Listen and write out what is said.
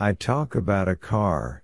I talk about a car.